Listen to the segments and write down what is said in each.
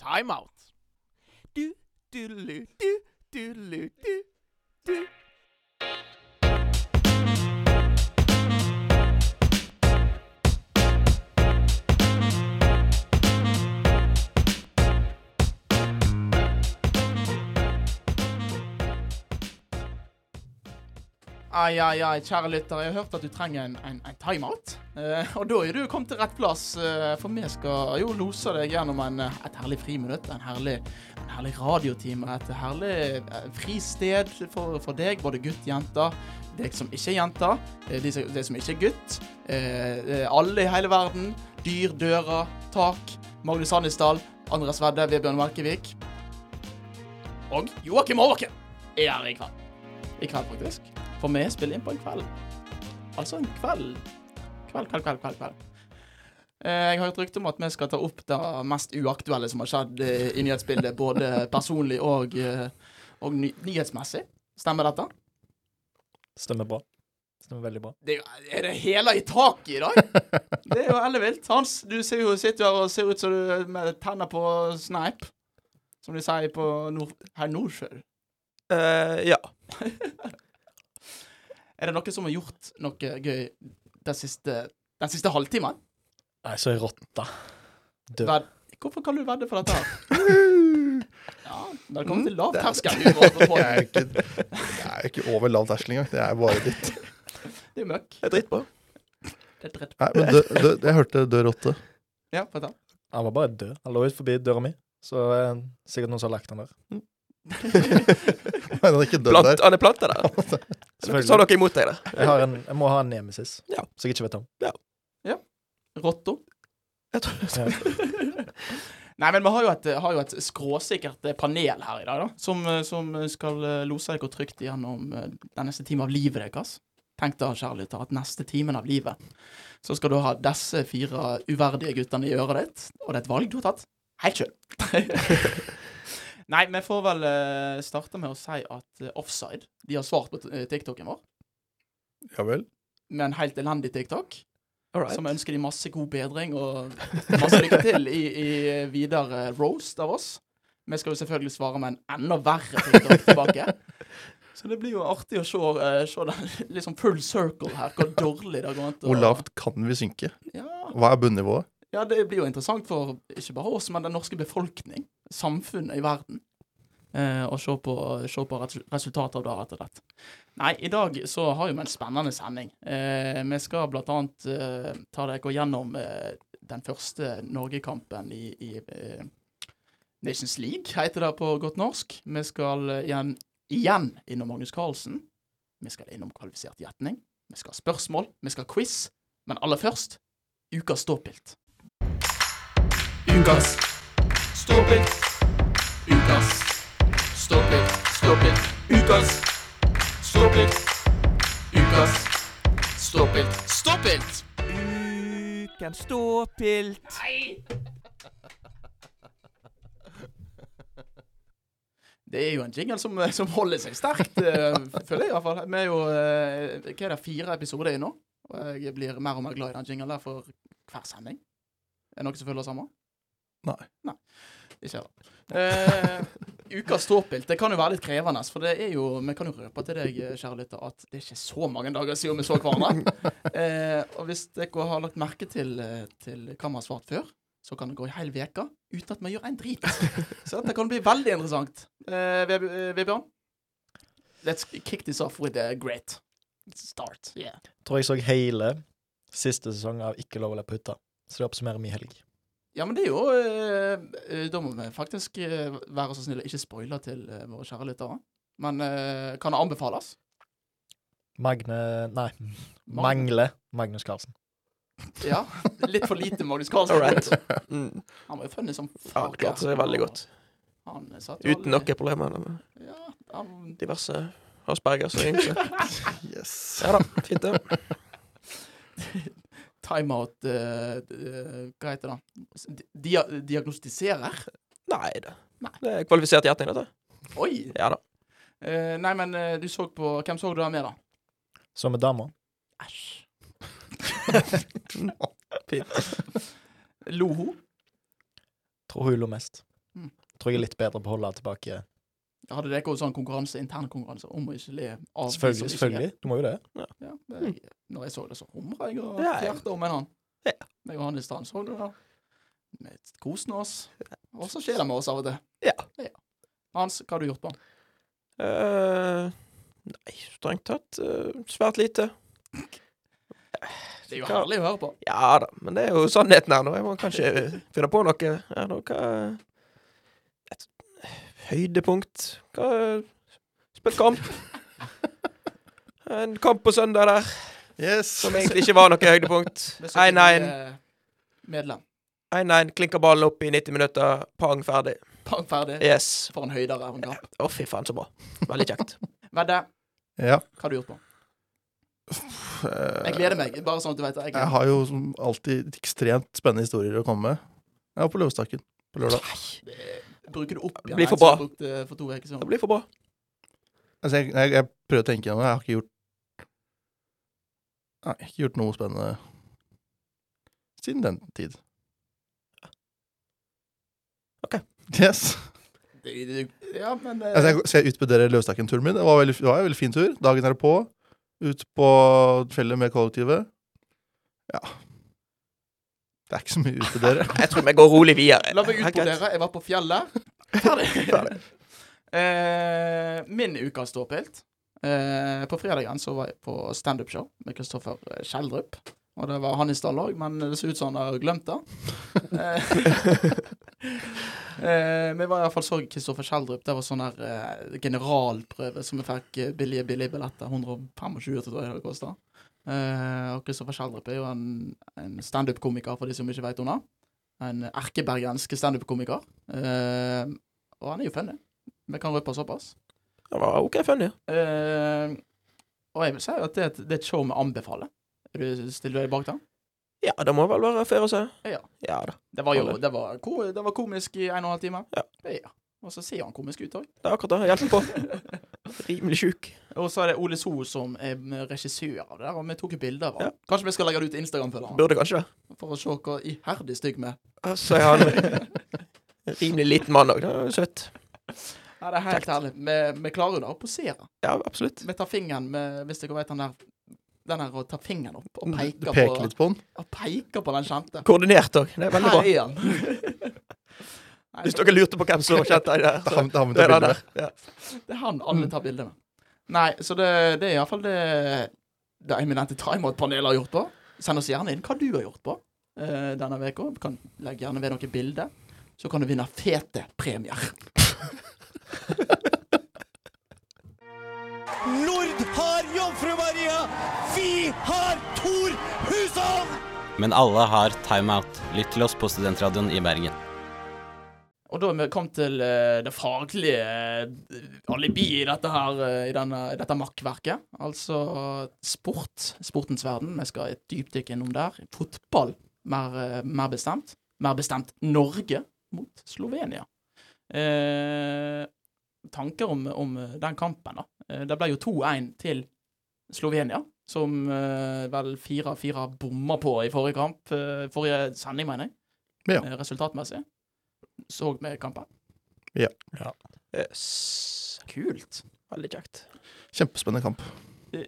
Time out. Du, du, du, du, du, Ai, ai, ai, kjære lytter. Jeg har hørt at du trenger en, en, en timeout. Eh, og da er du kommet til rett plass, eh, for vi skal jo lose deg gjennom en, eh, et herlig friminutt. En herlig, en herlig radiotime. Et herlig eh, fristed for, for deg, både gutt, jenter. Deg som ikke er jente, eh, de, de som ikke er gutt. Eh, alle i hele verden. Dyr, dører, tak. Magnus Hannisdal, Andres Vedde, Vebjørn Melkevik. Og Joakim Overken er her i kveld. I kveld, faktisk. For vi spiller inn på en kveld. Altså en kveld. Kveld, kveld, kveld, kveld. kveld. Eh, Jeg har hørt rykte om at vi skal ta opp det mest uaktuelle som har skjedd eh, i nyhetsbildet, både personlig og, eh, og ny nyhetsmessig. Stemmer dette? Stemmer bra. Stemmer veldig bra. Det er, er det hele i taket i dag? Det er jo ellevilt. Hans, du ser jo, sitter jo her og ser ut som du med tenner på sneip. Som de sier på nord, her Nordsjø. Uh, ja. Er det noen som har gjort noe gøy den siste, den siste halvtimen? Nei, så er rotta. Død. Ved, hvorfor kan du vedde for dette? her? Ja, det kommer til lav terskel. humor Det er ikke, det er ikke over lav terskel engang. Det er bare ditt. Det er møkk. Det er drittbra. Det er dritt. Nei, men dø, dø, jeg hørte død rotte. Ja, fortell. Han var bare død. Han lå ut forbi døra mi. Så er det sikkert noen som har lagt han der. Men han er ikke død Plant, der. han er planta der. Så har dere imot deg da. Jeg, har en, jeg må ha en nemesis, Ja. som jeg ikke vet om. Ja. Rotto. Jeg tror Ja. Nei, men vi har jo et, har jo et skråsikkert eh, panel her i dag, da. Som, eh, som skal eh, lose dere trygt gjennom den neste timen av livet deres. Tenk da, kjærlighet, at neste timen av livet så skal du ha disse fire uverdige guttene i øret ditt, og det er et valg du har tatt helt sjøl. Nei, vi får vel uh, starte med å si at uh, Offside de har svart på eh, TikToken vår Ja vel. med en helt elendig TikTok. Alright. Som ønsker de masse god bedring og masse lykke til i, i videre roast av oss. Vi skal jo selvfølgelig svare med en enda verre TikTok tilbake. Så det blir jo artig å se, uh, se den liksom full circle her, hvor dårlig det går an Hvor lavt kan vi synke? Ja, Hva er bunnivået? ja, det blir jo interessant for ikke bare oss, men den norske befolkning, samfunnet i verden, eh, og se på, se på res- resultatet av det, rett og slett. Nei, i dag så har vi en spennende sending. Eh, vi skal blant annet eh, ta dere gjennom eh, den første Norgekampen i, i eh, Nations League, heter det på godt norsk. Vi skal eh, igjen, igjen innom Magnus Carlsen. Vi skal innom kvalifisert gjetning. Vi skal ha spørsmål. Vi skal ha quiz. Men aller først ukas ståpilt. Ukas ståpilt. Ukas ståpilt. Ståpilt. Ukas ståpilt. Ukas ståpilt. Ståpilt! Ukens ståpilt. Nei! Det er jo en jingle som, som holder seg sterkt, eh, føler jeg i hvert fall. Vi er jo eh, hva er det, fire episoder i nå, og jeg blir mer og mer glad i den jinglen der for hver sending. Er det noen som føler det samme? Nei. Nei. Ikke heller. Eh, ukas ståpilt det kan jo være litt krevende, for det er jo Vi kan jo røpe til deg, kjære lytter, at det er ikke så mange dager siden vi så hverandre. Eh, og hvis dere har lagt merke til, eh, til hva vi har svart før, så kan det gå ei hel uke uten at vi gjør en drit. Så dette kan bli veldig interessant. Eh, eh, Vebjørn? Let's kick this off with a great start. Yeah. Tror jeg så hele siste sesong av Ikke lov å le på. Så det oppsummerer min helg. Ja, men det er jo eh, eh, Da må vi faktisk eh, være så snille ikke spoile til eh, våre kjære lyttere. Men eh, kan det anbefales? Magne Nei. Mangle Magnus Carlsen. Ja. Litt for lite Magnus Carlsen. Right. Mm. Han var jo funny som Ja, faen. klarte seg veldig godt. Han satt Uten noen problemer Ja, han diverse Aspergers og ymse. Yes. Ja da, fint det. timeout uh, eh, Hva heter det? Dia diagnostiserer? Nei da. Nei. Det er kvalifisert gjetning, dette. Oi! Ja da. Uh, nei, men uh, du så på Hvem så du der med, da? Som med damer. Æsj. Lo hun? Tror hun lo mest. Mm. Tror jeg er litt bedre på å holde tilbake. Hadde dere også sånn konkurranse, intern konkurranse om å ikke le av Selvfølgelig. selvfølgelig. Du må jo det. Ja, det, når jeg så det, så humra jeg og Ja, ja. fjerte om en annen. Ja. Meg og han i stand så det der. Vi koste oss. Og så skjer det med oss av og til. Ja. Hans, hva har du gjort på? Eh, nei, strengt tatt uh, svært lite. Det er jo herlig å høre på. Ja da, men det er jo sannheten her nå. Jeg må kanskje finne på noe. Ja, da, Et høydepunkt. Hva Spilt kamp. En kamp på søndag der Yes. som egentlig ikke var noe høydepunkt. Det er så 1-1. eh, Medlem. 1-1, klinker ballen opp i 90 minutter. Pang, ferdig. Pang ferdig. Yes. For en høydere av en kamp. Å, fy faen, så bra. Veldig kjekt. Vedde, Ja. hva har du gjort på? eh, Jeg gleder meg, bare sånn at du vet det. Jeg Jeg har jo som alltid ekstremt spennende historier å komme med. Jeg var på Løvstakken på lørdag. Bruker det opp Det blir for bra. jeg for to Det blir for bra. Altså, jeg, jeg, jeg prøver å tenke gjennom det. Jeg har ikke gjort Nei, ikke gjort noe spennende siden den tid. Ok. Yes. Det- det- Ja, men eh, Altså, jeg skal jeg utbedre Løvstakken-turen min. Det var, veldig, det var en veldig fin tur. Dagen er på. Ut på fjellet med kollektivet. Ja. Det er ikke så mye dere. Jeg tror vi går rolig videre. La meg utbrodere. Jeg var på fjellet. Ferdig. eh, min ukas ståpilt. Eh, på fredagen så var jeg på standup-show med Kristoffer Kjeldrup. Og det var han i stall òg, men det ser ut som han har glemt det. Eh, eh, vi var iallfall så Kristoffer Kjeldrup. Det var sånn der eh, generalprøve som vi fikk eh, billige billige billetter. 125 tror jeg det kosta. Eh, og Kristoffer Schjelderup er jo en, en standup-komiker, for de som ikke vet om det. En erkebergensk standup-komiker. Uh, og han er jo funny. Vi kan røpe såpass. Han var OK funny. Uh, og jeg vil si at det, er et- det er et show vi anbefaler. Er du Stiller du deg bak det? Ja, det må vel være fair å si. Ja. Ja da. Det var jo det var, ko, det var komisk i en og en halv time. Ja. ja. Og så ser han komisk ut òg. Det er akkurat det. Hjelper på. Rimelig sjuk. Og så er det Ole So som er regissør av det der, og vi tok jo bilder av ham. Ja. Kanskje vi skal legge det ut Instagram for han, Burde kanskje det. for å se hva iherdig stygg vi er. Så er han rimelig liten mann òg. Søtt. Ja, det er helt Kjekt. herlig. Vi, vi klarer jo det å posere. Ja, absolutt. Vi tar fingeren med, hvis dere vet den der den der å ta fingeren opp og Du peke, på, på den. og peker på den kjente. Koordinert òg. Det er veldig bra. Her er han. Hvis dere lurte på hvem som kjente deg der, så det, er han, det er der. Ja. Det er han alle tar bilde med. Nei, så det, det er iallfall det det eminente timeout-panelet har gjort på. Send oss gjerne inn hva du har gjort på uh, denne uka. Kan legge gjerne ved noen bilder. Så kan du vinne fete premier. Nord har Jomfru Maria! Vi har Tor Hushovd! Men alle har timeout. Lytt til oss på Studentradioen i Bergen. Og da er vi kommet til eh, det faglige uh, alibi i dette her, eh, i denne, i dette makkverket. Altså sport. Sportens verden. Vi skal et dypdykk innom der. Fotball, mer, eh, mer bestemt. Mer bestemt Norge mot Slovenia. Eh, tanker om, om den kampen, da. Eh, det ble jo 2-1 til Slovenia, som eh, vel 4-4 bomma på i forrige kamp. eh, forrige sending, mener jeg. Ja. Eh, resultatmessig. Så vi kampen. Yes. Kult. Veldig kjekt. Kjempespennende kamp.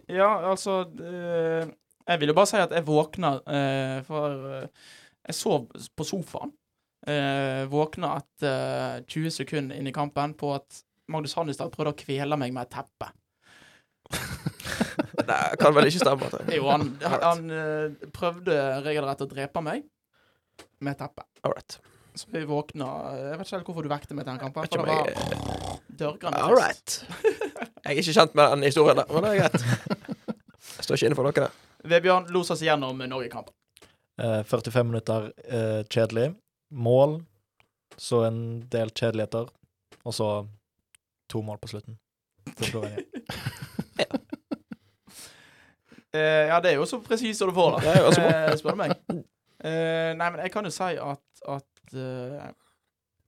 Ja, altså eh, Jeg vil jo bare si at jeg våkna eh, For eh, jeg sov på sofaen. Eh, våkna etter 20 sekunder inn i kampen på at Magnus Hannestad prøvde å kvele meg med et teppe. Det kan vel ikke stemme. at Jo, han, han, han eh, prøvde regelrett å drepe meg med et teppe. All right. Så vi våkna Jeg vet ikke helt hvorfor du vekte meg til den kampen. For det jeg- var dørgrann All right. Jeg er ikke kjent med den historien der, men det er greit. Jeg står ikke inne for noe der. Vebjørn los oss gjennom Norge-kampen. Eh, 45 minutter eh, kjedelig. Mål. Så en del kjedeligheter. Og så to mål på slutten. til Slovenia. Eh, ja, det er jo så presist som du får, da. Det. Eh, spør du meg. Eh, nei, men jeg kan jo si at, at eh,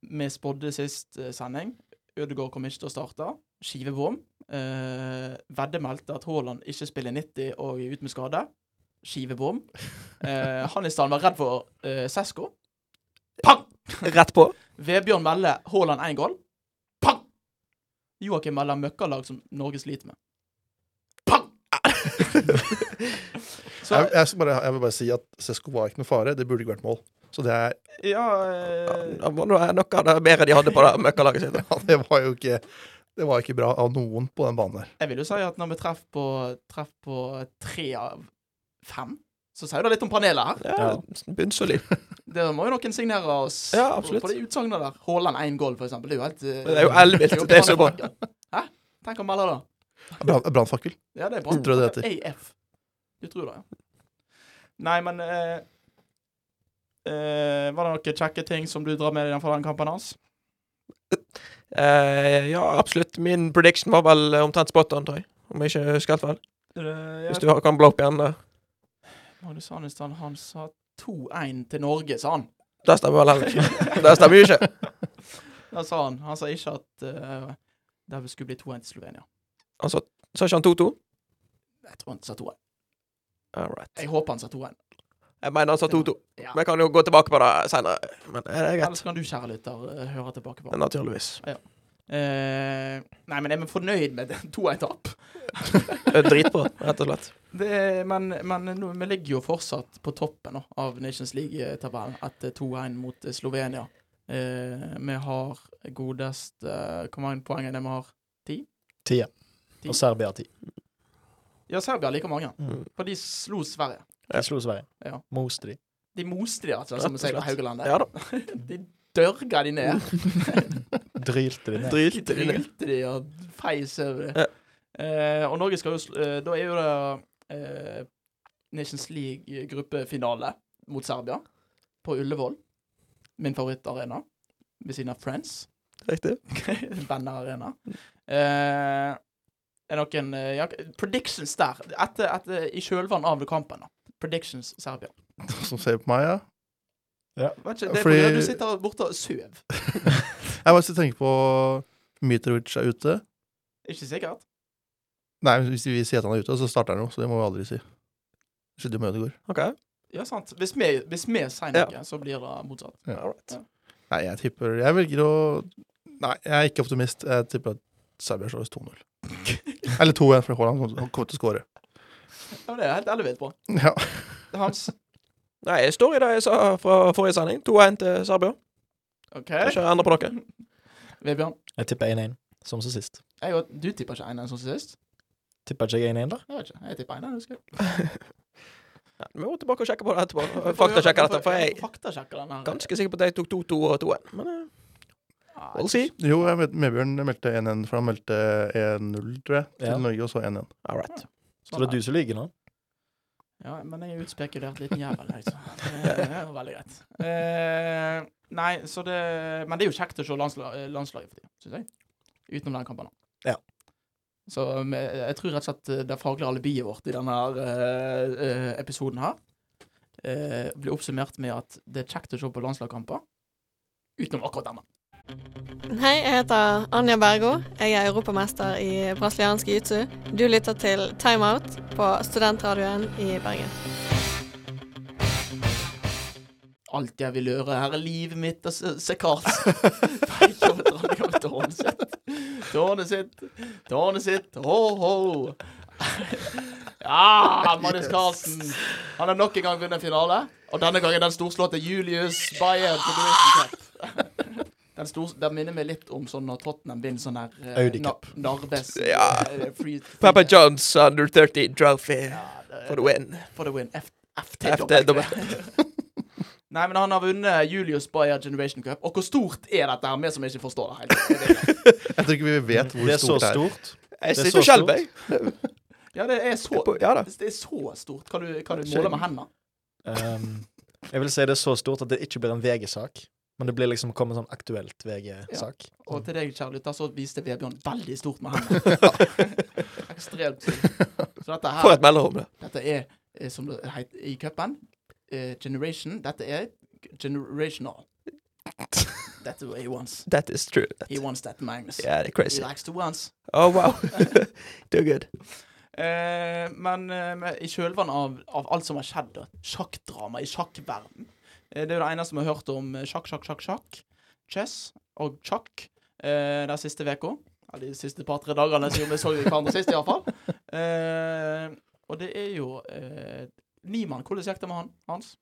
vi spådde sist eh, sending. Ødegaard kommer ikke til å starte. Skivebom. Uh, Vedde meldte at Haaland ikke spiller 90 og er ute med skade. Skivebom. Uh, Hannistan var redd for uh, Sesko. Pang! Rett på. Vebjørn melder Haaland én goal. Pang! Joakim melder møkkalag som Norge sliter med. Pang! Så Jeg, jeg, skal bare, jeg vil bare si at Sesko var ikke noe fare. Det burde ikke vært mål. Så det, er, ja eh, Det var noe, noe av det bedre de hadde på det møkkalaget sitt. ja, det var jo ikke Det var ikke bra av noen på den banen der. Jeg vil jo si at når vi treffer på, treff på tre av fem, så sier det litt om panelet her. Ja, Bunnsolid. Det må jo noen signere oss Ja, på, absolutt. på de utsagnene der. Haaland én goal, for eksempel. Det er jo helt eh, Det er jo elvilt. Det er så bra. Hæ? Tenk å melde det. Brann- Brannfakkel. Ja, det er bra. Tror jeg det heter. AF. Du tror det, ja. Nei, men eh, eh, Var det noen kjekke ting som du drar med deg fra den kampen hans? Eh, ja, absolutt. Min prediction var vel omtrent spot on, tror jeg. Om jeg ikke husker helt feil. Hvis du kan blå opp igjen. eh. Magnus Hannestan, han sa 2-1 til Norge, sa han. Det stemmer vel heller ikke. Det stemmer jo ikke. Det sa han. Han sa ikke at uh, det skulle bli 2-1 til Slovenia. Han sa ikke han 2-2? Jeg tror han sa 2-1. Jeg håper han sa 2-1. Jeg mener han sa 2-2. Ja. Vi kan jo gå tilbake på det senere. Men det er greit. Ellers kan du, kjære lytter, eh, høre tilbake på. det. Naturligvis. Eh, nei, men er vi fornøyd med 2-1-tap? Det er Dritbra, rett og slett. Det, men men no, vi ligger jo fortsatt på toppen nå, av Nations League-tabellen etter 2-1 mot eh, Slovenia. Eh, vi har godest eh, Hvor mange poeng er det vi har? Ti. Ti. Og Serbia ti. Ja, Serbia har like mange. Mm. For de slo Sverige. De slo Sverige. Ja. Moste de. De moste de, altså, som vi sier på. Haugalandet. Ja. De dørga de ned. Drylte de ned. Drylte de. Drylte de og feis over det. Ja. Eh, og Norge skal jo eh, Da er jo det eh, Nations League-gruppefinale mot Serbia på Ullevål. Min favorittarena. Ved siden av Friends. Riktig. Banderarena. Eh, er noen ja, predictions der? Etter, etter, I kjølvannet av kampen. da. Predictions Serbia. Som ser på meg, ja. Vet ikke, det er Fordi- fordi du sitter borte og sover. Jeg bare tenker på Mitrovic er ute. Ikke sikkert. Nei, hvis vi sier at han er ute, så starter han jo, så det må vi aldri si. Skjedde med Ødegaard. OK. Ja, sant. Hvis vi, hvis vi sier noe, så blir det motsatt. Ja. Right. Ja. Nei, jeg tipper Jeg velger å Nei, jeg er ikke optimist. Jeg tipper at Serbia slår oss 2-0. Eller 2-1, for Haaland kommer til å skåre. Ja, men det er helt ellevilt bra. Ja. Hans. Nei, jeg står i det jeg sa fra forrige sending. 2-1 til Serbia. OK. Kan ikke endre på noe. Vebjørn. Jeg tipper 1-1, som så sist. Jeg, og- du tipper ikke 1-1 som sist? Tipper ikke jeg 1-1, da? Jeg vet ikke. Jeg tipper 1-1. husker jeg. Ja, vi må tilbake og sjekke på det etterpå. Faktasjekke dette. For jeg er Faktasjekke den her. ganske sikker på at jeg tok 2-2 og 2-1. Men eh, Ja, we'll see. Jo, jeg vet, Medbjørn meldte 1-1, for han meldte 1-0, tror jeg, til Ja. Norge, og så 1-1. All right. Så det er du som ligger nå? Ja, men jeg er utspekulert liten jævel, liksom. Det er jo veldig greit. Eh, nei, så det Men det er jo kjekt å se landsla, eh, landslaget for tida, syns jeg. Utenom den kampen. Ja. Så jeg tror rett og slett eh, det faglige alibiet vårt i denne eh, eh, episoden her eh, blir oppsummert med at det er kjekt å se på landslagskamper utenom akkurat denne. Hei, jeg heter Anja Bergo. Jeg er europamester i brasiliansk jiu-jitsu. Du lytter til Timeout på studentradioen i Bergen. Alt jeg vil gjøre her er livet mitt og se se Karlsen. Tårnet sitt. Tårnet sitt, tårnet sitt, ho-ho. Ja, Magnus Carlsen. Han har nok en gang vunnet finale. Og denne gangen den storslåtte Julius Bayer. Den, stor, den minner meg litt om sånn når Tottenham vinner sånn her uh, Audi na- Cup. Narves Ja. Uh, free, free, Papa John's under 30 trophy Ja, det- for the win. For the win. FTW. Nei, men han har vunnet Julius Bayer Generation Cup. Og hvor stort er dette her, vi som ikke forstår det helt? Jeg tror ikke vi vet hvor Det er stort det er. stort. Jeg Det er sitter så selv, jeg. Ja, det er så, Ja det er så stort. Kan du, kan du måle med hendene? Um, jeg vil si det er så stort at det ikke blir en VG-sak, men det blir liksom kommet sånn aktuelt VG-sak. Og til deg, kjære lytter, så viste Vebjørn veldig stort med hendene. Ekstremt. Så dette her et mellomrom, det. Dette er, eh, som det heter i cupen, uh, Generation. Dette er generational. That's what he wants. That is true. He wants that, Magnus. Yeah, they're crazy. He likes to once. Oh, wow. Too good. Uh, men uh, i kjølvannet av, av alt som har skjedd, sjakkdrama i sjakkverden Det er jo det eneste vi har hørt om eh, sjakk, sjakk, sjakk, sjakk. chess og sjakk eh, den siste uka. Ja, de siste par-tre dagene siden vi så hverandre sist, iallfall. Eh, og det er jo eh, Niemann. Hvordan gikk det med han? Hans?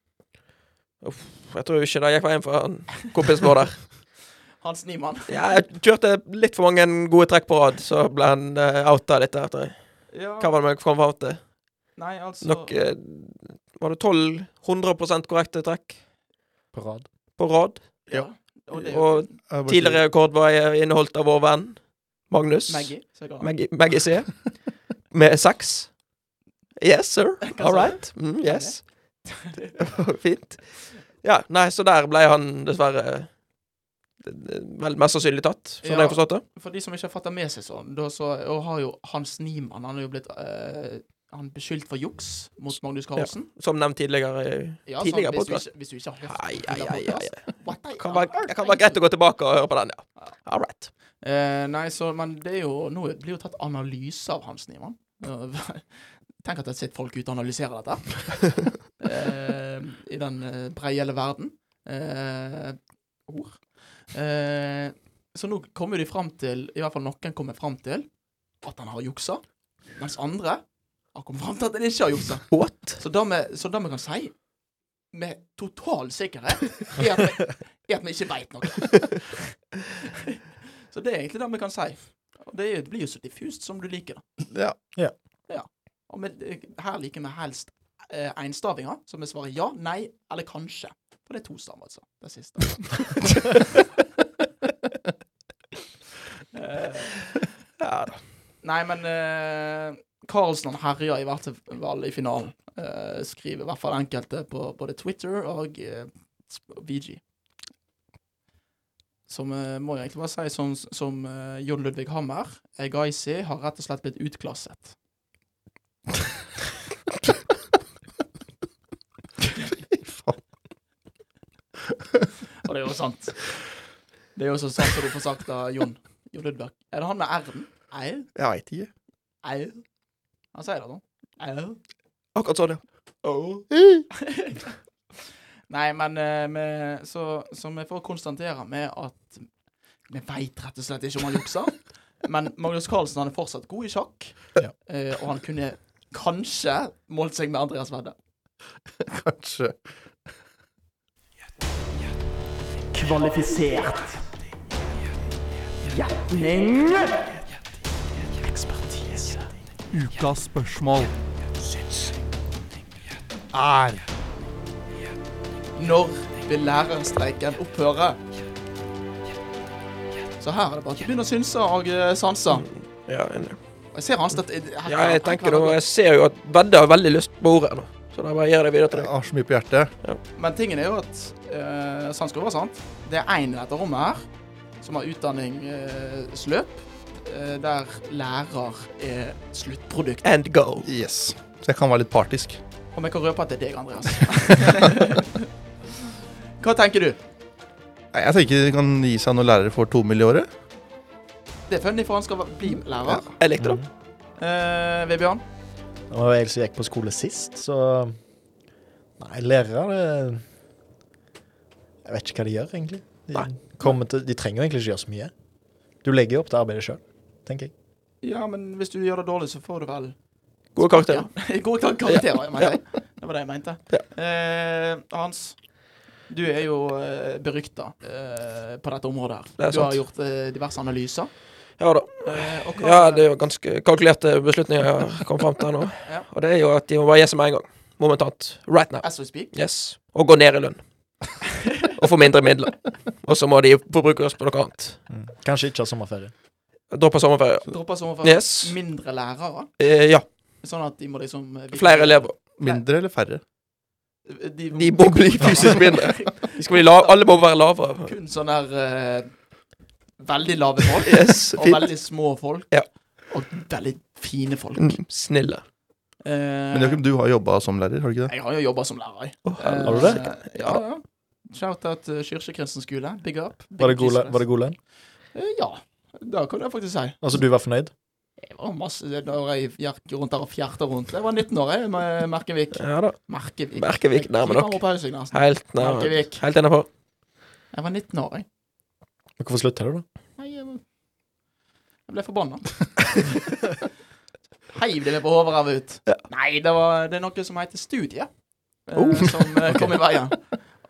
Jeg tror ikke det gikk veien for han kompisen vår der. Hans Niemann. Ja, jeg kjørte litt for mange gode trekk på rad, så ble han uh, outa litt der. jeg. Ja, Hva var det vi kom fram til? nei, altså Nok uh, Var det 12 100% korrekte trekk På rad. på rad? ja. Og det jo Og tidligere rekord var eh, inneholdt av vår venn Magnus. Maggie. så Maggie, Maggie C. Med seks. Yes, sir. All right. Mm, yes. Fint. Ja, nei, så der ble han dessverre eh, vel mest sannsynlig tatt, sånn Ja. jeg forstod forstått det. For de som ikke har det med seg sånn, da så og har jo Hans Niemann Han er jo blitt eh, han beskyldt for juks mot Magnus Carlsen. Som nevnt tidligere. Ja, Tidligere sånn, hvis, du hvis du ikke har hørt Ai, ai, ai, ai, det kan være greit å gå tilbake og høre på den, ja. All right. Eh, nei, så, men det er jo Nå blir jo tatt analyse av Hans Niemann. Tenk at det sitter folk ute og analyserer dette. eh, I den eh, breiale verden. Eh, ord. Eh, så nå kommer de fram til, i hvert fall noen kommer fram til, at han har juksa. Mens andre har kommet fram til at han ikke har juksa. Så det vi, så det vi kan si med total sikkerhet, er at vi, er at vi ikke veit noe. så det er egentlig det vi kan si. Og det, er, det blir jo så diffust som du liker det. Ja. Og med, her liker vi helst eh, enstavinger, så vi svarer ja, nei eller kanskje. For det er to stav, altså. Det siste. Eh, Ja da. Nei, men eh, Carlsen han herja i hvert fall i finalen. uh, skriver i hvert fall enkelte på både Twitter og eh, VG. Som eh, må jeg egentlig bare si som, som Jon Ludvig Hammer. Egaisi har rett og slett blitt utklasset. Og det er jo sant. Det er jo så sant som du får sagt av Jon. Jon Ludvig. Er det han med R-en? Eir? Jeg veit ikke. Eir? Han sier det nå. Akkurat sånn, ja. Nei, men eh, vi, så, så vi får konstatere med at vi veit rett og slett ikke om han jukser. Men Magnus Carlsen han er fortsatt god i sjakk. Ja. Eh, og han kunne kanskje målt seg med Andreas Vedde. Kanskje. Kvalifisert. Gjetning. Ukas spørsmål er Når vil lærerstreiken opphøre? Så her er det bare å begynne å synse og eh, sanse. Ja, enig. Jeg ser Hans, her- ja, jeg tenker og Jeg ser jo at Vedde har veldig lyst på ordet nå. Så da bare gir jeg det videre til Jeg har så mye på hjertet. Men tingen er jo at uh, sant skal være sant. Det er én i dette rommet her som har utdanningsløp, uh, der lærer er sluttprodukt. And go. Yes. Så jeg kan være litt partisk. Om jeg kan røpe at det er deg, Andreas. Hva tenker du? Jeg tenker de kan gi seg når lærere får to mill. i året. Det er funny, for han skal bli lærer. Jeg likte det. Eh, Vebjørn? Det var jeg som gikk på skole sist, så Nei, lærere det... Jeg vet ikke hva de gjør, egentlig. De, til, de trenger jo egentlig ikke gjøre så mye. Du legger jo opp til arbeidet sjøl, tenker jeg. Ja, men hvis du gjør det dårlig, så får du vel Gode karakterer. Ja. Gode karakterer, jeg mener jeg. Det var det jeg mente. Ja. Eh, Hans, du er jo uh, berykta eh, på dette området her. Det du du har gjort eh, diverse analyser. Ja da. Eh, og hva, Ja, det er jo ganske kalkulerte beslutninger jeg har kommet fram til nå. Ja. Og det er jo at de må bare gi seg med en gang. Momentant. Right now. As we speak. Yes. Og gå ned i lønn. Og få mindre midler. Og så må de forbrukes på noe annet. Kanskje ikke ha sommerferie. Droppe sommerferie. Dropper sommerferie. Yes. Mindre lærere. Eh, ja. Sånn at de må liksom eh, Flere elever. Mindre eller færre? De, De må bli fysisk mindre. De skal bli lav, alle må være lavere. Kun sånne der uh, veldig lave folk. Yes, og fint. veldig små folk. Ja. Og veldig fine folk. Mm, snille. Uh, Men Jakob, du har jobba som lærer, har du ikke det? jeg har jo jobba som lærer. hel- Har du det? Eh, Ja, ja. Shout-out til skole. Big up. Big Var det god, var det god lønn? Ja, det kan jeg faktisk si. Altså, du var fornøyd? Jeg var masse da jeg gikk rundt der og fjerta rundt. Jeg var 19 år, jeg, med Merkevik. Ja da. Merkevik. Merkevik, nærme nok. på nesten. Helt nærme. Merkevik. Helt innafor. Jeg var 19 år, jeg. Hvorfor slutta du, da? Nei, jeg, jeg ble forbanna. Heiv det meg på hodet av ut. ut. Nei, det, var, det er noe som heter studie, eh, Oh. som eh, kom i veien.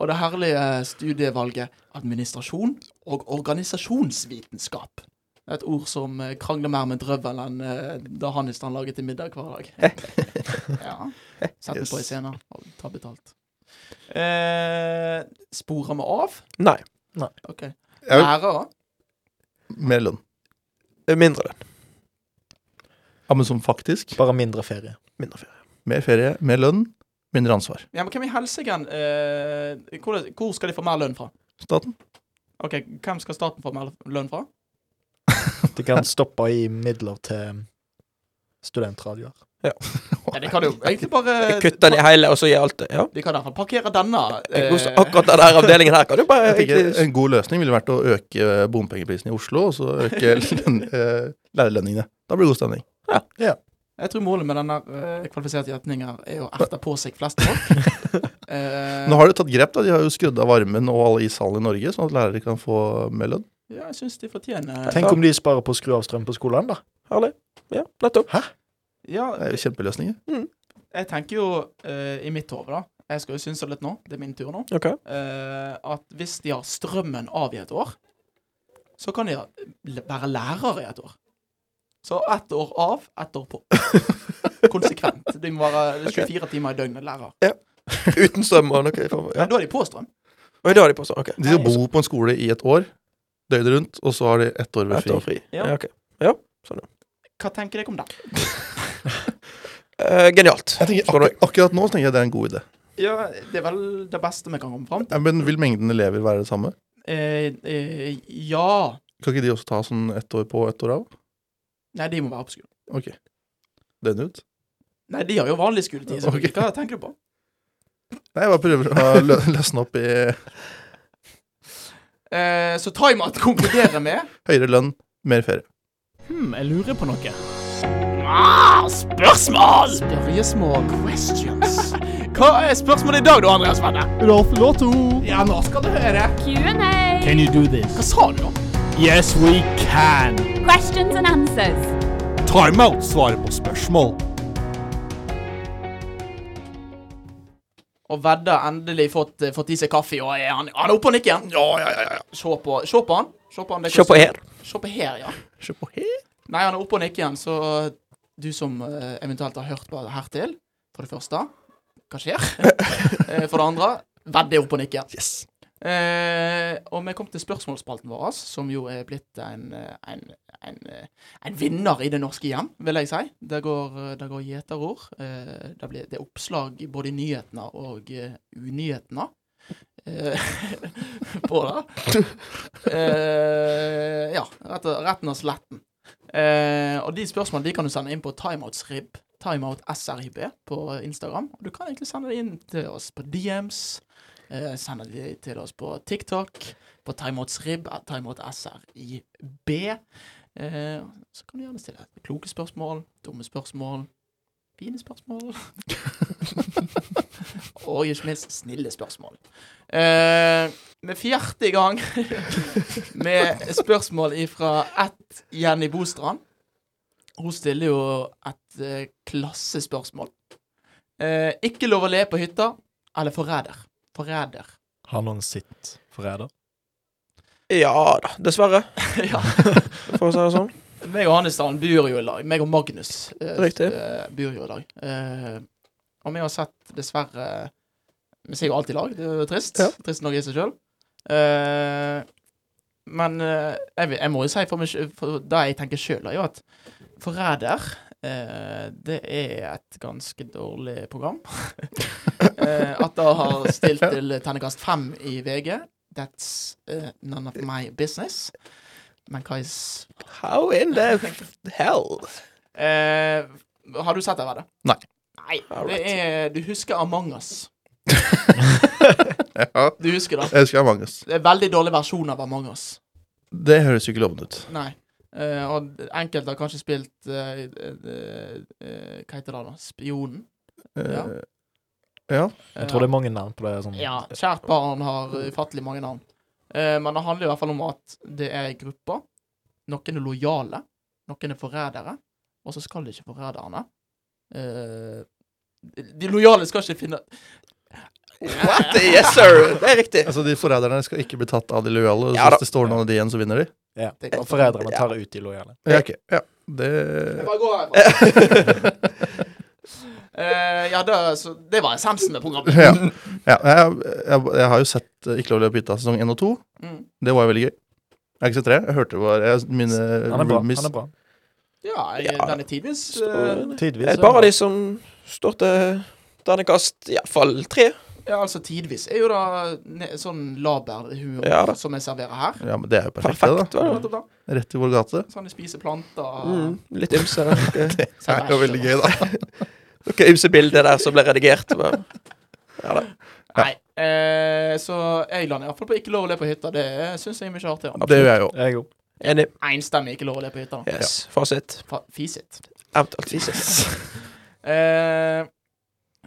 Og det herlige studievalget administrasjon og organisasjonsvitenskap. Et ord som eh, krangler mer med drøvel enn eh, da Hannistan laget til middag hver dag. ja. Sett meg på i scenen og ta betalt. Eh, sporer vi av? Nei. OK. Lærere? mer lønn. Mindre lønn. Ja, men som faktisk. Bare mindre ferie. Mindre ferie. Mer ferie, mer lønn, mindre ansvar. Ja, men hvem i helsike eh, hvor, hvor skal de få mer lønn fra? Staten. Ok, Hvem skal staten få mer lønn fra? De kan stoppe i midler til studentradioer. Ja, De kan jo egentlig bare Kutte den i hele, og så gi alt det. Ja. De kan i hvert fall parkere denne. Eh, Akkurat den der avdelingen her kan du bare egentlig En god løsning ville vært å øke bompengeprisen i Oslo, og så øke eh, lærerlønningene. Da blir det god stemning. jeg tror målet med denne eh, kvalifiserte gjetningen er å erte på seg flest folk. Eh, Nå har de tatt grep. da, De har jo skrudd av varmen og alle ishallene i Norge, sånn at lærere kan få mer lønn. Ja, jeg syns de fortjener Tenk om de sparer på å skru av strøm på skolen, da. Herlig. Ja, nettopp. Ja, Det er jo kjempeløsninger. jeg tenker jo uh, i mitt hode, da Jeg skal jo synse litt nå. Det er min tur nå. Okay. Uh, at hvis de har strømmen av i et år, så kan de være lærere i et år. Så ett år av, ett år på. Konsekvent. De må være 24 timer i døgnet lærer. Uten strøm og noe Okay, Ja. Da er de på strøm. Oi, da har de på strøm, OK. De skal bo på en skole i et år, døgnet rundt, og så har de ett år ved Ett år fri. Ja. Ja. Ja, OK. Hva tenker dere om det? Eh, genialt. Jeg tenker, Skal akkurat, akkurat nå tenker jeg det er en god idé. Ja, Det er vel det beste vi kan komme fram til. Ja, Men vil mengden elever være det samme? Eh, eh, ja Kan ikke de også ta sånn ett år på, ett år av? Nei, de må være på skolen. Ok. Den ut? Nei, de har jo vanlig skoletid. Så Ok. Hva tenker du på? Nei, jeg bare prøver å lø løsne opp i Eh, så Timeout konkluderer med høyere lønn, mer ferie. Hmm, jeg lurer på noe. ah, Spørsmål! Spørsmål. questions. Hva er spørsmålet i dag, da, Andreas Venne? Rolf Lotto. Ja, nå skal du høre. Q&A. Can you do this? Hva sa du, da? Yes, we can. Questions and answers. Timeout svarer på spørsmål. Og Vedda endelig fått, eh, fått i seg kaffe, og er han, han er oppe og nikker igjen. Ja, ja, ja, ja. Se på, se på han. Se på han. Se på her. Se på her, ja. Se på her. Nei, han er oppe og nikker igjen, så du som uh, eventuelt har hørt på hertil, for det første Hva skjer? Eh, for det andre, Vedda er oppe og nikker. Yes. Eh, og vi kom til spørsmålsspalten vår, som jo er blitt en, eh, en, en, eh, en vinner i det norske hjem, vil jeg si. Det går, eh, det går gjeterord. Eh, det, det er oppslag både i nyhetene og uh, unyhetene. Eh, på det. Ja, rett retten og sletten. Og de spørsmålene de kan du sende inn på timeoutsrib, timeoutsrib på Instagram. Og du kan egentlig sende det inn til oss på DMs. Eh, sender de til oss på TikTok, på at timeoutsrib. Eh, så kan du gjerne stille kloke spørsmål, dumme spørsmål, fine spørsmål. og ikke minst snille spørsmål. Eh, med fjerde gang med spørsmål ifra ett Jenny Bostrand. Hun stiller jo et eh, klassespørsmål. Eh, ikke lov å le på hytta, eller forræder. Forræder. Har noen sitt forræder? Ja da, dessverre. ja. For å si det sånn. Meg og Hannesdalen bor jo i lag. Meg og Magnus eh, Riktig. eh, bor jo i lag. Eh, og vi har sett dessverre Vi ser jo alltid i lag. Det er jo trist. Ja. Trist nok i seg sjøl. Eh, men eh, jeg, jeg må jo si for, meg, for det jeg tenker sjøl, er jo at Forræder eh, det er et ganske dårlig program. eh, at det har stilt til terningkast fem i VG, that's uh, none of my business. Men hva is How in the hell? Eh, har du sett det, Vedde? Nei. Nei. Det er Du husker Among us. Ja, Du husker det? jeg husker Among us. Det er en veldig dårlig versjon av Among us. Det høres jo ikke lovende ut. Nei. Eh, og enkelte har kanskje spilt uh, uh, eh, Hva heter det, da? Spionen? Ja. Eh, ja. Jeg tror det er mange navn på det. Sånn. Ja. Kjært barn har ufattelig mange navn. Eh, men det handler i hvert fall om at det er grupper. Noen er lojale, noen er forrædere, og så skal de ikke forræderne eh, De lojale skal ikke finne What? Yes, sir! Det er riktig. Altså, de forræderne skal ikke bli tatt av de lojale. Ja da. hvis det står noen av de igjen, så vinner de. Ja. Det kan- Og foreldrene tar ut de lojale. Ja, ok. Ja, det Jeg bare går herfra. Eh, ja, det, så, det var essensen med programmet. Ja. ja jeg, jeg, jeg har jo sett eh, Ikke lov å løpe hytta sesong 1 og 2. Mm. Det var jo veldig gøy. Jeg har ikke sett tre. Jeg hørte bare jeg, mine Han er bra. roomies- Han er bra. Ja, jeg, Ja. den er tidvis eh, Tidvis. Et par av de som står til terningkast iallfall tre. Ja, altså tidvis er jo da ne, sånn laberhumor Ja da. som jeg serverer her. Ja, men det er jo perfekt, Perfekt. det, da. da. Rett i vår gate. Sånn de spiser planter. Mm, litt ymse. Det er jo veldig gøy, da. noe ymse bilder der som ble redigert. Men. Ja da. Nei, eh, så jeg lander iallfall på ikke lov å le på hytta. Det syns jeg er mye artigere. Det gjør jeg god. Enig. Enstemmig ikke lov å le på hytta. Yes. Fasit. Fa- Fisit. Eventuelt fisit. Eh,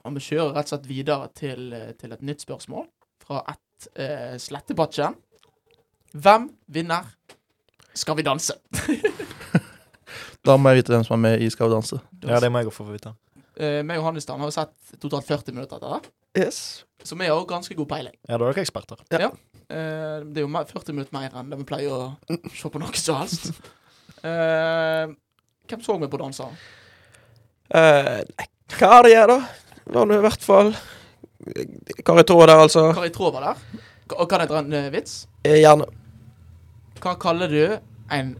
og vi kjører rett og slett videre til, eh, til et nytt spørsmål fra ett eh, slettebatche. Hvem vinner Skal vi danse? Da må jeg vite hvem som er med i Skal vi danse. Ja, det må jeg få vite. Eh, meg og Hannistan har jo sett totalt 40 minutter etter det. Yes. Så vi har jo ganske god peiling. Ja, da er dere eksperter. Eh, det er jo 40 minutter mer enn det vi pleier å se på noe som helst. Eh, hvem så vi på danser? Eh, nei, hva er det jeg, da? har du i hvert fall Kari Traa der, altså. Kari Traa var der. Og kan jeg dra en uh, vits? Eh, Gjerne. Hva kaller du en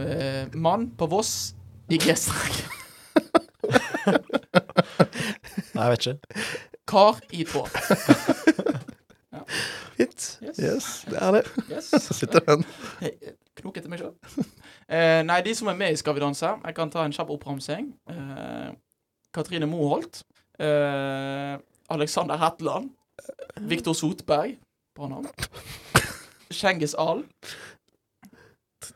eh, mann på Voss i G-strek? Nei, jeg vet ikke. Kar i tråd. Fint. Yes. Yes, Det er det. yes. så sitter den. Knok etter meg sjøl. Uh, nei, de som er med i Skal vi danse Jeg kan ta en kjapp oppramsing. Eh, Katrine Moholt. Eh, Alexander Hetland. Viktor Sotberg. Bra navn. Cengiz Ahl.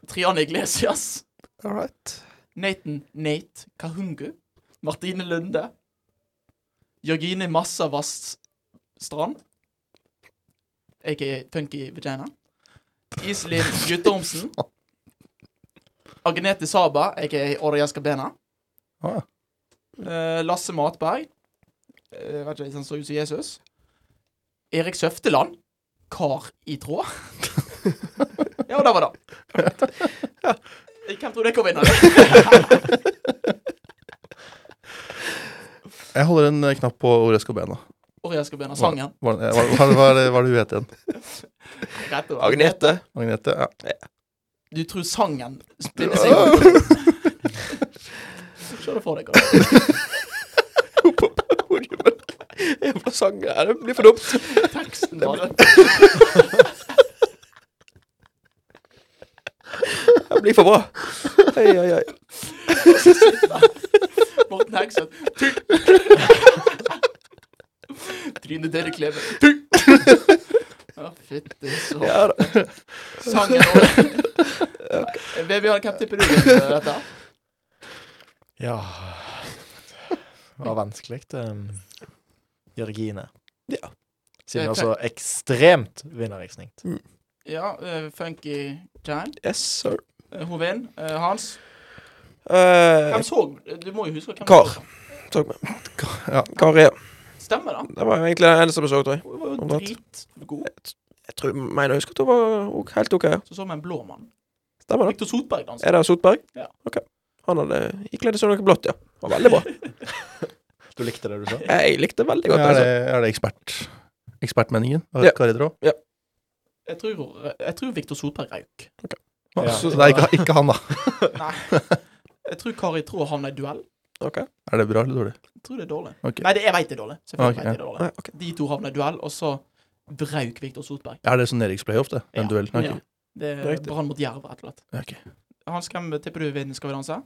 Trian Triane Iglesias. All right. Nathan Nate Kahungu. Martine Lunde. Jørgine Massavast Strand. Aka Funky Vagina. Iselin Guttormsen. Agnete Saba, aka Orja Bena. Ah. Eh, Lasse Matberg. Vet ikke, han så ut som Jesus. Erik Søfteland. Kar i tråd. ja, og der var det. Ja. Hvem tror du kom inn av? Jeg holder en eh, knapp på Oresk og Bena. Orja sangen. Hva, hva, hva, hva, er det- hva det hun heter igjen? Agnete. Agnete? Ja. Du tror sangen spiller seg opp? Se det for deg. Bare sang ja, Det blir for dumt. Teksten bare. Det blir for bra. Oi, oi, oi. Morten Hegseth. Trine Dere Kleve. Å, fytti så. Ja da. Sangen over. Vebjørn, hvem tipper du vinner dette? Ja Det var vanskelig. Um, Jørgine. Ja. Siden Eh, hun har så ekstremt vinnerinstinkt. Ja, uh, Funky Jan. Yes, sir. Uh, vinner. Eh, Hans. Eh, Hvem så Du må jo huske hvem Kar. så. tok meg. Ja. Kari. Stemmer da. Det var egentlig den eneste vi så, tror jeg. Hun var jo dritgod. Jeg tror, mener jeg husker at hun var helt OK. Så så vi en blå mann. Stemmer det. Victor Sotberg danser. Er det Sotberg? Ja. OK. Han hadde ikledt seg noe blått, ja. Det var veldig bra. Du likte det du sa? Jeg likte veldig godt Er det. det, er det ekspert, ekspertmeningen? Ja. heter det? Ja. Jeg tror, jeg tror Victor Sotberg røyk. Ja. Så det er ikke, ikke han, da. Nei. Jeg tror Kari tror han er i duell. Okay. Er det bra eller dårlig? Jeg tror det er dårlig. Okay. Nei, det, jeg veit det er dårlig. Selvfølgelig Ok, vet jeg det er dårlig. Nei, ok. De to havner i duell, og så brauk Victor Sotberg. Er det sånn nedrykksplayoff, det? Den Ja. duellen? Okay. Ja. Det er Brann mot Jerv, rett og slett. Okay. Hans, hvem tipper du vinner Skal vi danse?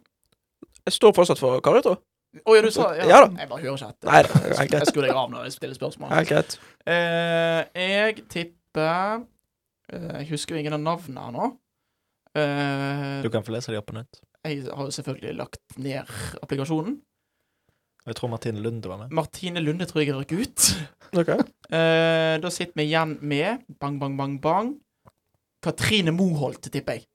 Jeg står fortsatt for Kari, tror jeg. Å ja, du sa ja. Ja da. Jeg bare hører ikke etter. Nei da, det er helt Jeg greit. skrur deg av når jeg stiller spørsmål. Helt greit. Eh, jeg tipper eh, Jeg husker jo ingen av navnene her nå. Eh, Du kan få lese de opp på nytt. jeg har jo selvfølgelig lagt ned applikasjonen. Jeg tror Martine Lunde var med. Martine Lunde tror jeg røk ut. OK. Eh, da sitter vi igjen med Bang Bang Bang Bang. Katrine Moholt, tipper jeg.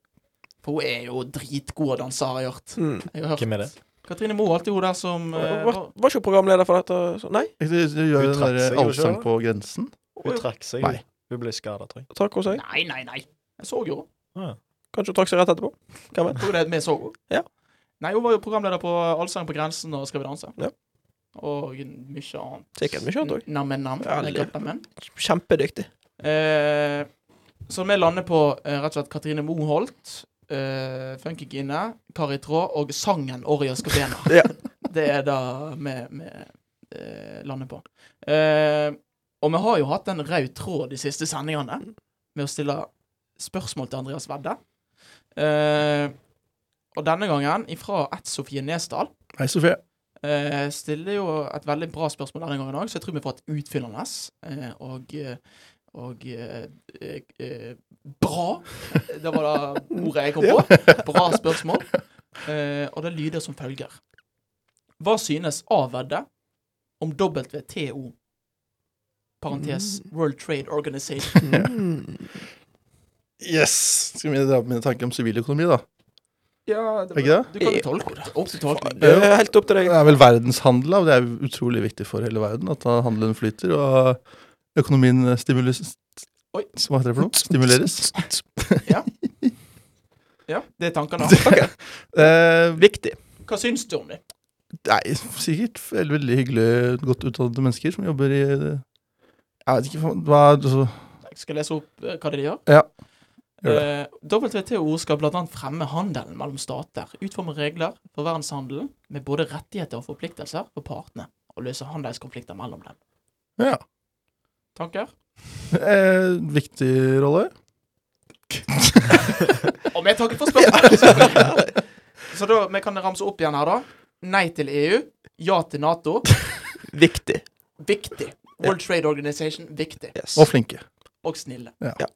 For hun er jo dritgod å danse, har jeg hørt. Mm. Jeg har hørt. Hvem er det? Katrine Moholt er hun der som eh, Var, var ikke hun programleder for dette? Så, nei? Du, gjør jo Hun den trakk der seg, Allsang ikke på grensen. Hun trakk seg. Nei. Hun ble skada, tror jeg. Trakk hun seg? Nei, nei, nei. Jeg så jo henne. Kanskje hun trakk seg rett etterpå? Hvem vet? Tror du det vi så henne? Ja. Nei, hun var jo programleder på Allsang på grensen og Skal vi danse. Ja. Og mye annet. Sikkert mye annet òg. Nam-nam. Ja, eller. Kjempedyktig. Eh, så vi lander på eh, rett og slett Katrine Moholt, eh, Funkygine, Kari Traa og sangen Orja bena Ja. Det er det vi, eh, lander på. Uh, og vi har jo hatt en rød tråd de siste sendingene med å stille spørsmål til Andreas Vedde. Uh, og denne gangen ifra ett Sofie Nesdal. Hei, Sofie. Uh, stiller jo et veldig bra spørsmål denne gangen òg, så jeg tror vi får et utfyllende Uh, og, og bra. Det var det ordet jeg kom på. Bra spørsmål. Eh, og det lyder som følger. Hva synes Avvedde om WTO? Parentes World Trade Organization. Mm. Yes! Skal vi dra på mine tanker om siviløkonomi, da? Ja, det, ikke det? Du kan jo tolke det. Opp til tolkning. Det er helt opp til deg. Det er vel verdenshandel, og Det er utrolig viktig for hele verden at handelen flyter og økonomien stimuleres Oi. Hva heter det for noe? Stimuleres. Ja, ja. det er tankene. Eh, Viktig. Hva syns du om det? nei, sikkert veldig, veldig hyggelig, godt utdannede mennesker som jobber i Jeg vet ikke hva altså, Jeg skal lese opp eh, hva de gjør. Ja. Eh, WTO skal bl.a. fremme handelen mellom stater, utforme regler for verdenshandelen med både rettigheter og forpliktelser for partene, og løse handelskonflikter mellom dem. Ja. Tanker? Eh, viktig rolle. Om jeg takker for spørsmål! Så da, vi kan ramse opp igjen her, da. Nei til EU. Ja til Nato. Viktig. Viktig. World Trade Organization. Viktig. Yes. Og flinke. Og snille. Ja. Ja.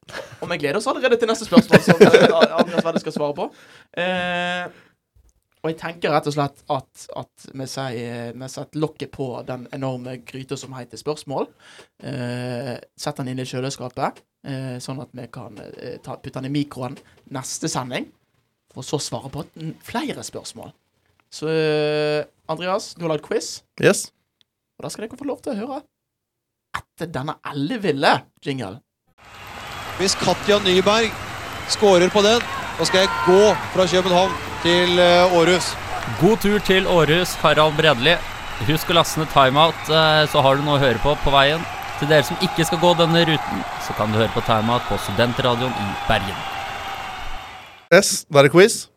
Og vi gleder oss allerede til neste spørsmål, som Andreas Vedde skal svare på. Eh, og jeg tenker rett og slett at, at vi sier- vi setter lokket på den enorme gryta som heter spørsmål. Eh, Sett den inn i kjøleskapet, eh, sånn at vi kan eh, ta, putte den i mikroen neste sending. For så svare på flere spørsmål. Så eh, Andreas, du har lagd quiz. Yes. Og da skal dere få lov til å høre etter denne elleville jingle. Hvis Katja Nyberg skårer på den, da skal jeg gå fra København til eh, Århus. God tur til Århus, Harald Bredli. Husk å laste ned timeout, eh, så har du noe å høre på på veien. Til dere som ikke skal gå denne ruten, så kan du høre på timeout på Studentradioen i Bergen. yes. Da er det quiz.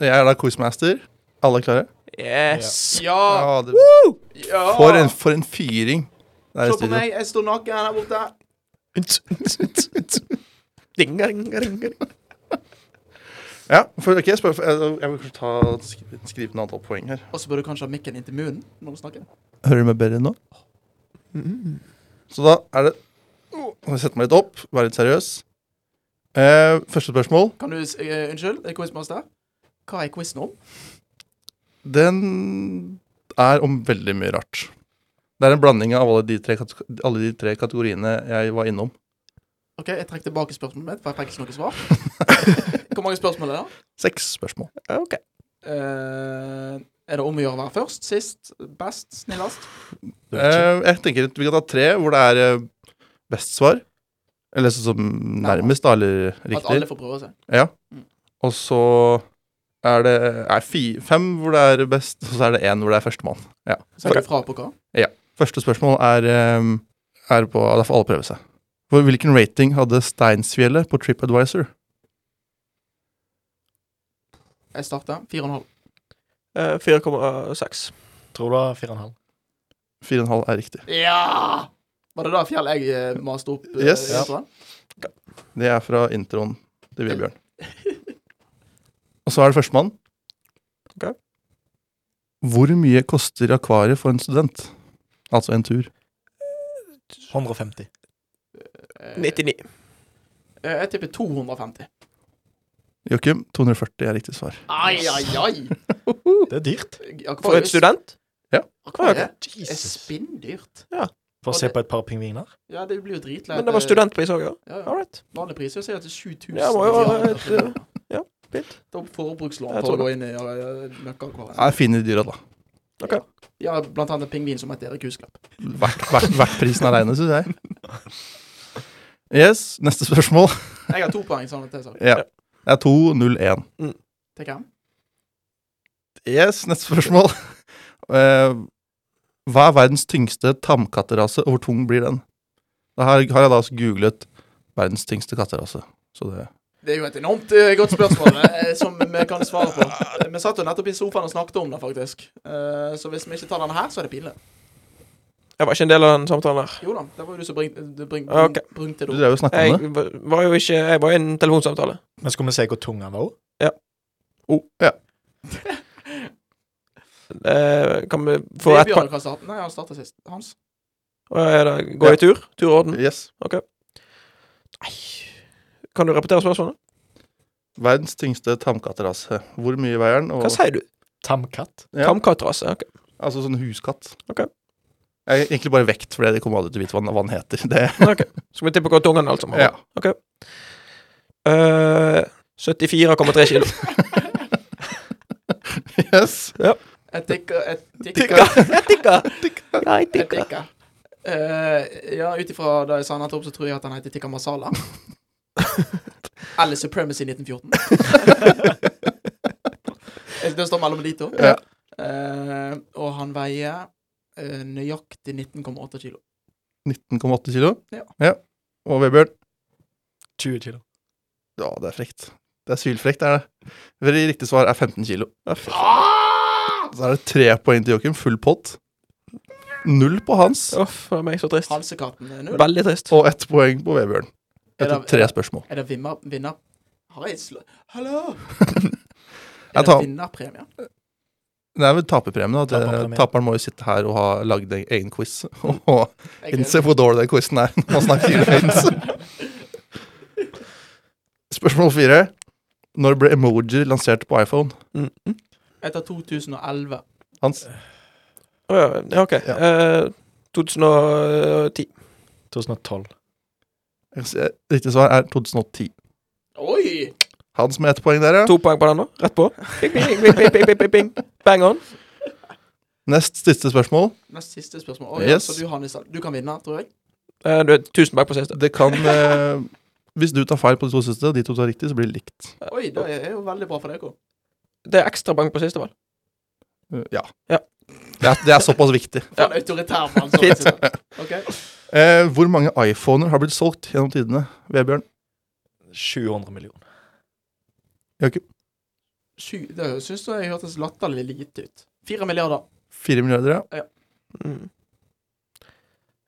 Jeg er da quizmaster. Alle er klare? Yes. Ja! Ja, det, ja. for, en, for en fyring. Se på studio. meg, jeg står naken her borte. Ding, ding, ding, ding. Ja, for, ok, jeg, spør, jeg, jeg vil kanskje ta, skrive, skrive ned antall poeng her. Og så bør du kanskje ha mikken inntil munnen når du snakker. Hører du meg bedre nå? Så da er det oh, Jeg setter meg litt opp, være litt seriøs. Eh, første spørsmål. Kan du eh, Unnskyld, er quizmaster? Hva er quizen om? Den er om veldig mye rart. Det er en blanding av alle de tre, alle de tre kategoriene jeg var innom. OK, jeg trekker tilbake spørsmålet mitt, for jeg fikk ikke noe svar. Hvor mange spørsmål er det? Seks spørsmål. OK. Uh, er det om å gjøre å være først, sist, best, snillest? Uh, jeg tenker at vi kan ta tre hvor det er eh, best svar. Eller sånn som nærmest, da, eller At alle får prøve seg. Ja. Mm. Og så er det er fi, fem hvor det er best, og så er det én hvor det er førstemann. Ja. Så er det fra på hva? Ja. Første spørsmål er, er på Da får alle prøve seg. For hvilken rating hadde Steinsfjellet på TripAdvisor? Jeg starter. Fire og en halv. Eh, 4,6. Tror du har 4,5. 4,5 er riktig. Ja! Var det da fjell jeg eh, maste opp? eh, Yes. introen? Det er fra introen til Vebjørn. Og så er det førstemann. Ok. Hvor mye koster akvariet for en student? Altså en tur. 150. Eh, 99. eh, Jeg tipper 250. Joakim, 240 er riktig svar. Ai, ai, ai! Det er dyrt. For en student? Ja. Akvariet er spinndyrt. Ja. For å se på et par pingviner? Ja, det blir jo dritleit. Men det var studentpris òg, ja? Ja, ja. Right. Vanlig pris er jo sikkert 7000. Ja, må jo ha et eh, Ja, fint. Da forbrukslån Jeg for å gå inn i ja, nøkkelakvariet. Det er fine dyra, da. Ja, blant annet en pingvin som heter Erik Husklepp. Verdt prisen aleine, syns jeg. Yes, neste spørsmål. Jeg har to poeng, sånn at det er sagt. Ja. Det er 2-0-1. Til hvem? Yes, neste spørsmål. Eh, hva er verdens tyngste tamkatterase, og hvor tung blir den? Da har, har jeg da også googlet verdens tyngste katterase. Så det Det er jo et enormt eh, godt spørsmål eh, som vi kan svare på. Vi satt jo nettopp i sofaen og snakket om det, faktisk. Så hvis vi ikke tar denne her, så er det pinlig. Jeg var ikke en del av den samtalen der. Jo da, det var jo du som bring- du bring- okay. brungte Du det drev opp. jo og snakka om det. Jeg var- var jo ikke Jeg var i en telefonsamtale. Men skal vi se hvor tung han var òg? Eh, kan vi få ett par? poeng? kan starte. Nei, han starta sist. Hans. Går er det? Går i tur? Turorden? Yes. Nei. Kan du repetere spørsmålet? Verdens tyngste tamkatterase. Hvor mye veier den? Og, Hva sier du? Tamkatt? Ja. Tamkattrase? Ok. Altså sånn huskatt. Ok. Jeg, egentlig bare vekt, for de kommer aldri til å vite hva, den- heter. Det, ok. Skal vi tippe hva tungen altså må ja. Okay. Ok. Eh, 74,3 kilo. Yes. Jeg tikker Jeg tikker. Tikka! Jeg tikka! Nei, Jeg tikka. tikker. Eh, ja, ut ifra det jeg sa nettopp, så tror jeg at han heter Tikka Masala. Eller Supremacy 1914. det står mellom de to. Ja. Uh, og han veier eh, nøyaktig 19,8 kilo. 19,8 kilo. Ja. Og Vebjørn? 20 kilo. Ja, det er frekt. Det er sylfrekt, er det. Veldig riktig svar er 15 kilo. Så er det tre poeng til Joakim. Full pott. Null på Hans. Uff, oh, meg så trist. Hansekatten er null. Veldig trist. Og ett poeng på Vebjørn. Er Etter det- tre er spørsmål. Er det vinner... vinner? Har jeg slå... Hallo? Er det vinnerpremie? Det er vel taperpremien. At taperen må jo sitte her og ha lagd en egen quiz. Og innse hvor dårlig den quizen er når man snakker innledelse. Spørsmål fire. Når ble emoji lansert på iPhone? Mm. mm. Etter 2011. Hans? Å ja, ja, OK. Eh, 2010. 2012. Jeg kan si- Riktig svar er 2010. Oi! Hans med ett poeng der, ja. To poeng på den nå. Rett på. Bing, bing, bing, bing, bing, bing, bing, bing. Bang on. Nest siste spørsmål. Nest siste spørsmål. Oh, ja, Yes. Så du, Hannes, du kan vinne, tror jeg. Eh, du er tusen poeng på siste. Det kan eh, Hvis du tar feil på de to siste, og de to tar riktig, så blir det likt. Oi, det er jo veldig bra for deg òg. Det er ekstra bang på siste, vel? Uh, ja. Ja. Det, er, det er såpass viktig. For en autoritær mann. sånn. Fint. sitter. Ok. Eh, hvor mange iPhoner har blitt solgt gjennom tidene? Vebjørn? 700 millioner. Joakim? Sju, det syns jeg hørtes latterlig lite ut. Fire milliarder. Fire milliarder, ja. Mm.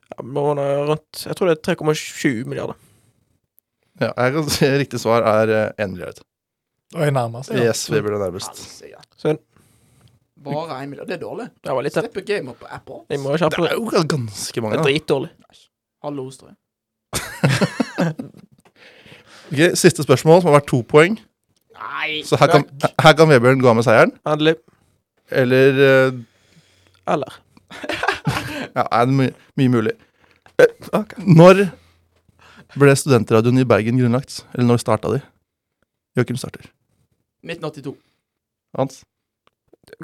Ja, men er rundt Jeg tror det er 3,7 milliarder. ja. Jeg kan si Riktig svar er én milliard. Og jeg nærmer seg. Yes, vi er nærmest. Helsike. Synd. Bare én milliard. Det er dårlig. Det var litt det. Slipp game up på Apple. Må Det er jo ganske mange. Det er dritdårlig. Hallo, tror jeg. Ok, siste spørsmål, som har vært to poeng. Nei! Så her kan, her kan Vebjørn gå av med seieren. Endelig. Eller uh, Eller. Ja, er det my mye mulig. Okay. Når ble studentradioen i Bergen grunnlagt? Eller når starta de? Joakim starter. 1982. Hans?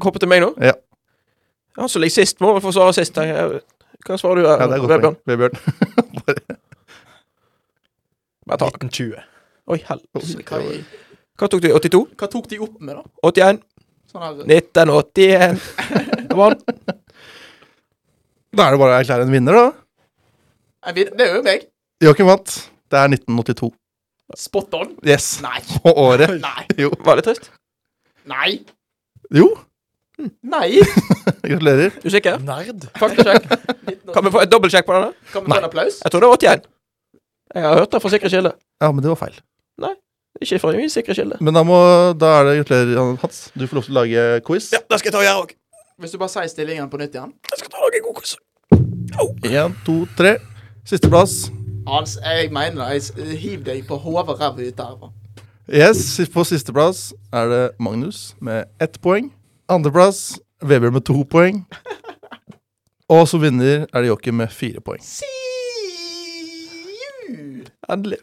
Hoppe til meg nå? Ja. Han som ligger sist, må vel få svare sist. Hva svarer du? Ja, det er Vebjørn? Vebjørn. Bare ta. 1920. Oi, helsike. Hva, tok du? 82? hva tok de opp med, da? 81? Sånn her 1981. Det var. Da er det bare å erklære en vinner, da. Jeg vinner. Det er jo meg. Joakim vant. Det er 1982. Spot on. Yes. Nei. På året. Nei. Jo. Var det trist? Nei. Jo. Nei. Gratulerer. Du er sikker? Nerd. Faktasjekk. Kan vi få et dobbeltsjekk på den? da? Kan vi få en applaus? Jeg tror det var 81. Jeg har hørt det fra sikre kilder. Ja, men det var feil. Ikke fra min sikre kilde. Men da, må, da er det gratulerer, Hans. Du får lov til å lage quiz. Ja, det skal jeg ta gjøre òg. Hvis du bare sier stillingen på nytt igjen. Jeg skal ta og lage en god quiz. Én, to, tre. Sisteplass. Hans, jeg mener det. Jeg hiv deg på hodet og ræva ut derfra. Yes, på sisteplass er det Magnus med ett poeng. Andreplass Vebjørn med to poeng. Og som vinner er det Joakim med fire poeng. See you! Endelig.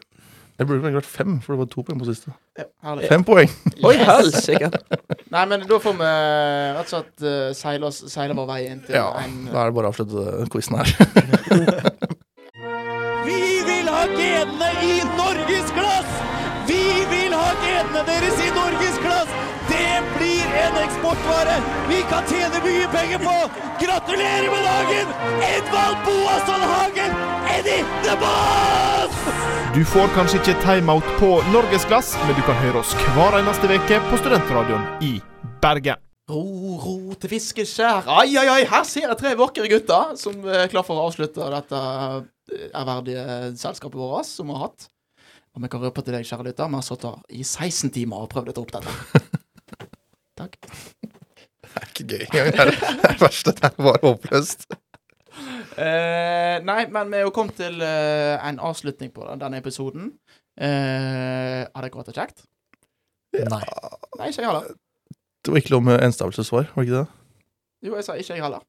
Det burde vært fem, for det var to poeng på siste. Ja, herlig. Fem poeng. Oi, Yes. helsike. Nei, men da får vi rett og slett uh, seile, oss- seile vår vei inn til Ja, en da er det bare å avslutte quizen her. Vi vil ha genene i norgesglass! Vi vil ha genene deres i norgesglass! Det blir en eksportvare vi kan tjene mye penger på! Gratulerer med dagen! Edvald Boasson Hagen, Eddie the Boss! Du får kanskje ikke timeout på Norgesglass, men du kan høre oss hver eneste uke på Studentradioen i Bergen. Ro, ro til fiskeskjær. Ai, ai, ai, her ser jeg tre vakre gutter som er klar for å avslutte dette eh, ærverdige selskapet vårt som vi har hatt. Og vi kan røpe til deg, kjære lytter, vi har sittet i 16 timer og prøvd å ta opp dette. Takk. Det er ikke gøy engang. Det det verste. Det er bare håpløst. Eh, nei, men vi er jo kommet til uh, en avslutning på denne episoden. Uh, har dere hatt det kjekt? Nei. Nei, ikke jeg heller. Det var ikke lov med enstavelsessvar, var det ikke det? Jo, jeg sa ikke jeg heller.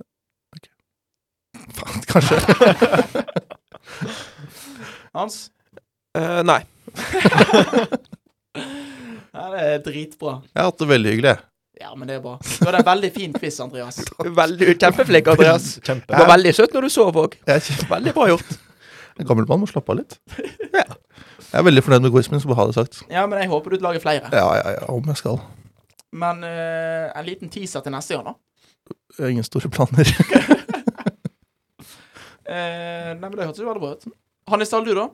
Faen, kanskje. Hans? Eh, nei. Ja, det er dritbra. Jeg har hatt det veldig hyggelig. jeg. Ja, men det er bra. Du hadde en veldig fin quiz, Andreas. Veldig kjempeflink, Andreas. Du var veldig søt når du sov òg. Veldig bra gjort. en gammel mann må slappe av litt. Jeg er veldig fornøyd med quizen min, så bare ha det sagt. Ja, men jeg håper du lager flere. Ja, ja, ja, om jeg skal. Men eh, en liten teaser til neste gang, da. Ingen store planer. Eh, nei, men Det hørtes jo veldig bra ut. Hannesdal, du, da?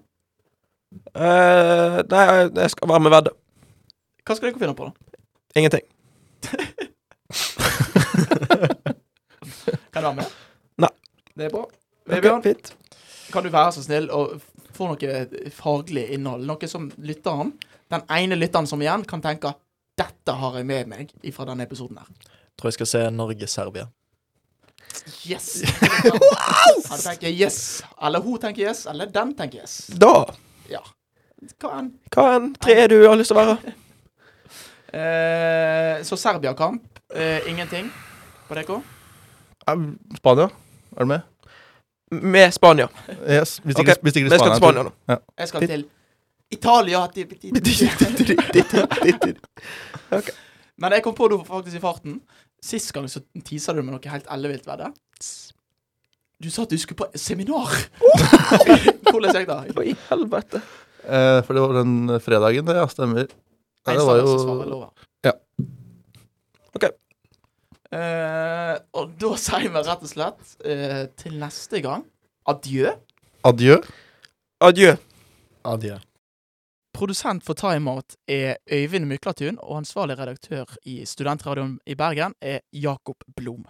Eh, nei, jeg skal være med vedde. Hva skal dere finne på, da? Ingenting. Kan du med? Nei. Det er bra. Vebjørn, okay, kan du være så snill og få noe faglig innhold? Noe som lytteren, den ene lytteren som igjen, kan tenke dette har jeg med meg fra denne episoden her. Tror jeg skal se Norge-Serbia. Yes! Han tenker yes. Eller hun tenker yes. Eller den tenker yes. Da Hva enn. Hva enn tre er du har lyst til å være? Eh, så Serbia-kamp. Eh, ingenting på dere? Spania, er du med? Med Spania. Yes. Hvis ikke, okay. hvis ikke Vi skal til Spania nå. Jeg skal til Italia. Men jeg kom på det faktisk i farten. Sist gang så tisa du med noe helt ellevilt ved det. Du sa at du skulle på seminar. Hvordan gikk det? Hva i helvete? Eh, for det var den fredagen, det, ja. Stemmer. Nei, det var jo Ja. Eh, og da sier vi rett og slett uh, til neste gang adjø. adjø. Adjø. Adjø. Produsent for Timeout er Øyvind Myklatun, og ansvarlig redaktør i Studentradioen i Bergen er Jakob Blom.